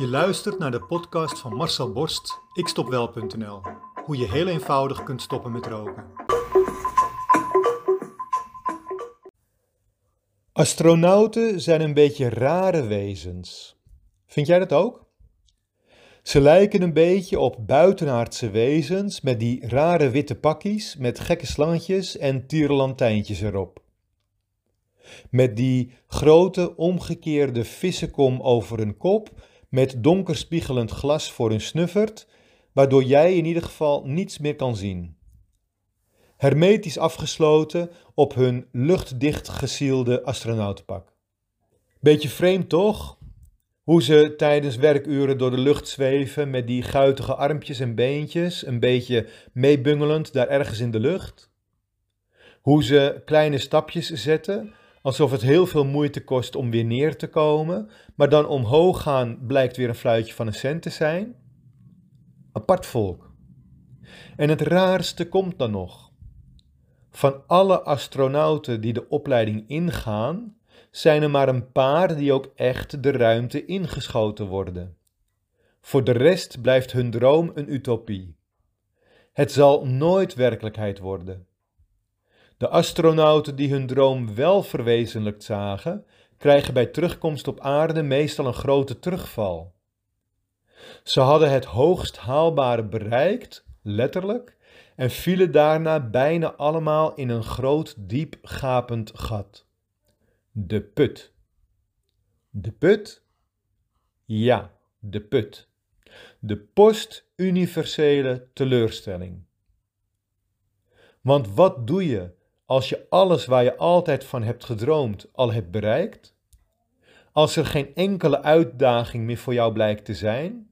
Je luistert naar de podcast van Marcel Borst, ikstopwel.nl. Hoe je heel eenvoudig kunt stoppen met roken. Astronauten zijn een beetje rare wezens. Vind jij dat ook? Ze lijken een beetje op buitenaardse wezens met die rare witte pakjes met gekke slangetjes en tierenlantijntjes erop. Met die grote omgekeerde vissenkom over hun kop met donker spiegelend glas voor hun snuffert, waardoor jij in ieder geval niets meer kan zien. Hermetisch afgesloten op hun luchtdicht gesielde astronautenpak. Beetje vreemd toch? Hoe ze tijdens werkuren door de lucht zweven met die guitige armpjes en beentjes, een beetje meebungelend daar ergens in de lucht. Hoe ze kleine stapjes zetten, alsof het heel veel moeite kost om weer neer te komen, maar dan omhoog gaan blijkt weer een fluitje van een cent te zijn. Apart volk. En het raarste komt dan nog. Van alle astronauten die de opleiding ingaan, zijn er maar een paar die ook echt de ruimte ingeschoten worden. Voor de rest blijft hun droom een utopie. Het zal nooit werkelijkheid worden. De astronauten die hun droom wel verwezenlijkt zagen, krijgen bij terugkomst op aarde meestal een grote terugval. Ze hadden het hoogst haalbare bereikt, letterlijk, en vielen daarna bijna allemaal in een groot diep gapend gat. De put. De put? Ja, de put. De post-universele teleurstelling. Want wat doe je als je alles waar je altijd van hebt gedroomd al hebt bereikt? Als er geen enkele uitdaging meer voor jou blijkt te zijn?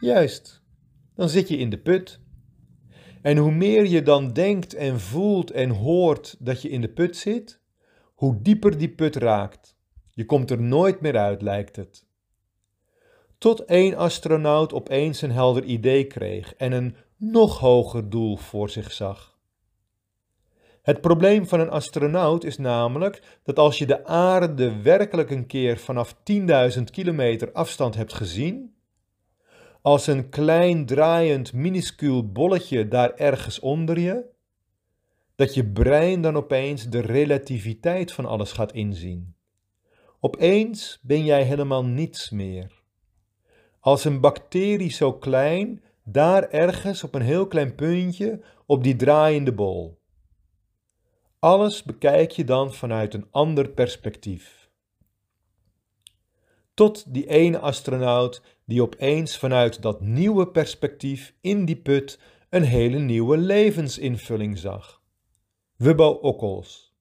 Juist, dan zit je in de put. En hoe meer je dan denkt en voelt en hoort dat je in de put zit, hoe dieper die put raakt. Je komt er nooit meer uit, lijkt het. Tot één astronaut opeens een helder idee kreeg en een nog hoger doel voor zich zag. Het probleem van een astronaut is namelijk dat als je de aarde werkelijk een keer vanaf 10.000 kilometer afstand hebt gezien, als een klein draaiend minuscuul bolletje daar ergens onder je, dat je brein dan opeens de relativiteit van alles gaat inzien. Opeens ben jij helemaal niets meer. Als een bacterie zo klein, daar ergens op een heel klein puntje op die draaiende bol. Alles bekijk je dan vanuit een ander perspectief. Tot die ene astronaut die opeens vanuit dat nieuwe perspectief in die put een hele nieuwe levensinvulling zag. Wubbo Okkels.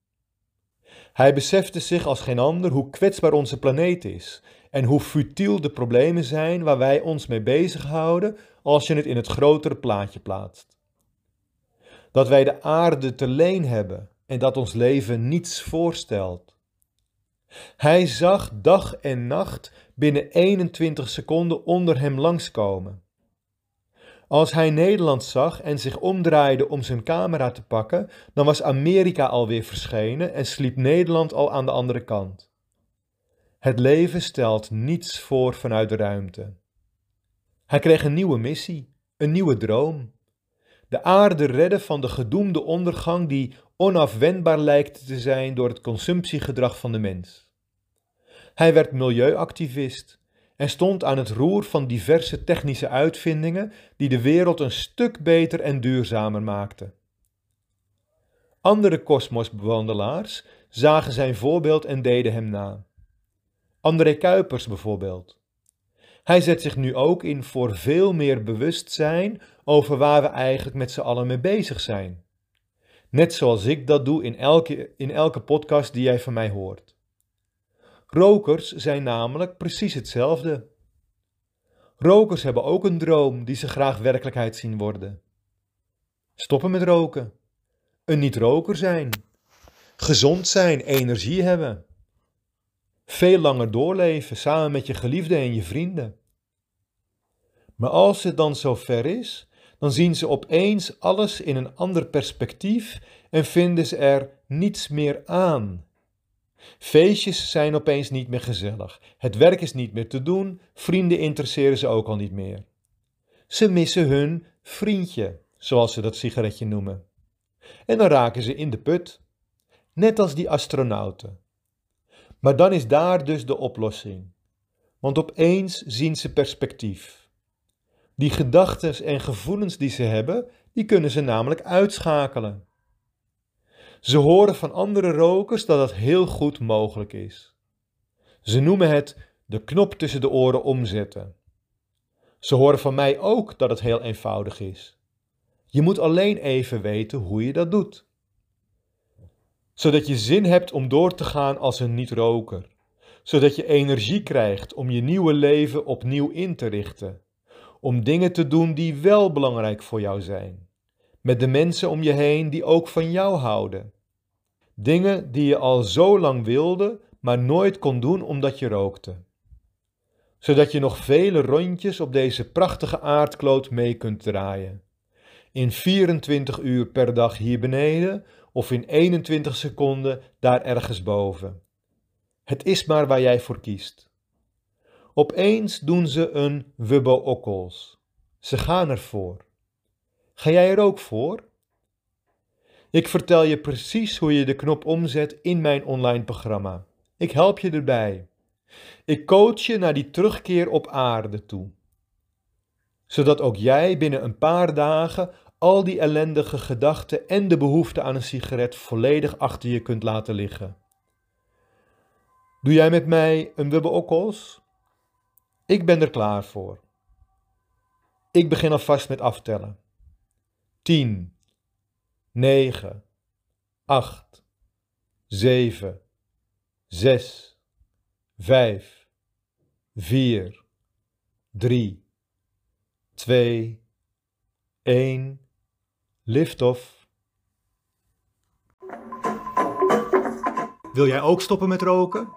Hij besefte zich als geen ander hoe kwetsbaar onze planeet is en hoe futiel de problemen zijn waar wij ons mee bezighouden als je het in het grotere plaatje plaatst. Dat wij de aarde te leen hebben en dat ons leven niets voorstelt. Hij zag dag en nacht binnen 21 seconden onder hem langskomen. Als hij Nederland zag en zich omdraaide om zijn camera te pakken, dan was Amerika alweer verschenen en sliep Nederland al aan de andere kant. Het leven stelt niets voor vanuit de ruimte. Hij kreeg een nieuwe missie, een nieuwe droom. De aarde redden van de gedoemde ondergang die onafwendbaar lijkt te zijn door het consumptiegedrag van de mens. Hij werd milieuactivist en stond aan het roer van diverse technische uitvindingen die de wereld een stuk beter en duurzamer maakten. Andere kosmosbewandelaars zagen zijn voorbeeld en deden hem na. André Kuipers bijvoorbeeld. Hij zet zich nu ook in voor veel meer bewustzijn over waar we eigenlijk met z'n allen mee bezig zijn. Net zoals ik dat doe in elke, in elke podcast die jij van mij hoort. Rokers zijn namelijk precies hetzelfde. Rokers hebben ook een droom die ze graag werkelijkheid zien worden. Stoppen met roken. Een niet-roker zijn. Gezond zijn, energie hebben. Veel langer doorleven samen met je geliefde en je vrienden. Maar als het dan zo ver is, dan zien ze opeens alles in een ander perspectief en vinden ze er niets meer aan. Feestjes zijn opeens niet meer gezellig. Het werk is niet meer te doen. Vrienden interesseren ze ook al niet meer. Ze missen hun vriendje, zoals ze dat sigaretje noemen. En dan raken ze in de put. Net als die astronauten. Maar dan is daar dus de oplossing. Want opeens zien ze perspectief. Die gedachten en gevoelens die ze hebben, die kunnen ze namelijk uitschakelen. Ze horen van andere rokers dat dat heel goed mogelijk is. Ze noemen het de knop tussen de oren omzetten. Ze horen van mij ook dat het heel eenvoudig is. Je moet alleen even weten hoe je dat doet. Zodat je zin hebt om door te gaan als een niet-roker. Zodat je energie krijgt om je nieuwe leven opnieuw in te richten. Om dingen te doen die wel belangrijk voor jou zijn. Met de mensen om je heen die ook van jou houden. Dingen die je al zo lang wilde, maar nooit kon doen omdat je rookte. Zodat je nog vele rondjes op deze prachtige aardkloot mee kunt draaien. In 24 uur per dag hier beneden of in 21 seconden daar ergens boven. Het is maar waar jij voor kiest. Opeens doen ze een wubbo-okkels. Ze gaan ervoor. Ga jij er ook voor? Ik vertel je precies hoe je de knop omzet in mijn online programma. Ik help je erbij. Ik coach je naar die terugkeer op aarde toe. Zodat ook jij binnen een paar dagen al die ellendige gedachten en de behoefte aan een sigaret volledig achter je kunt laten liggen. Doe jij met mij een wubbe okkels? Ik ben er klaar voor. Ik begin alvast met aftellen. 10, 9, 8, 7, 6, 5, 4, 3, 2, 1. Liftoff. Wil jij ook stoppen met roken?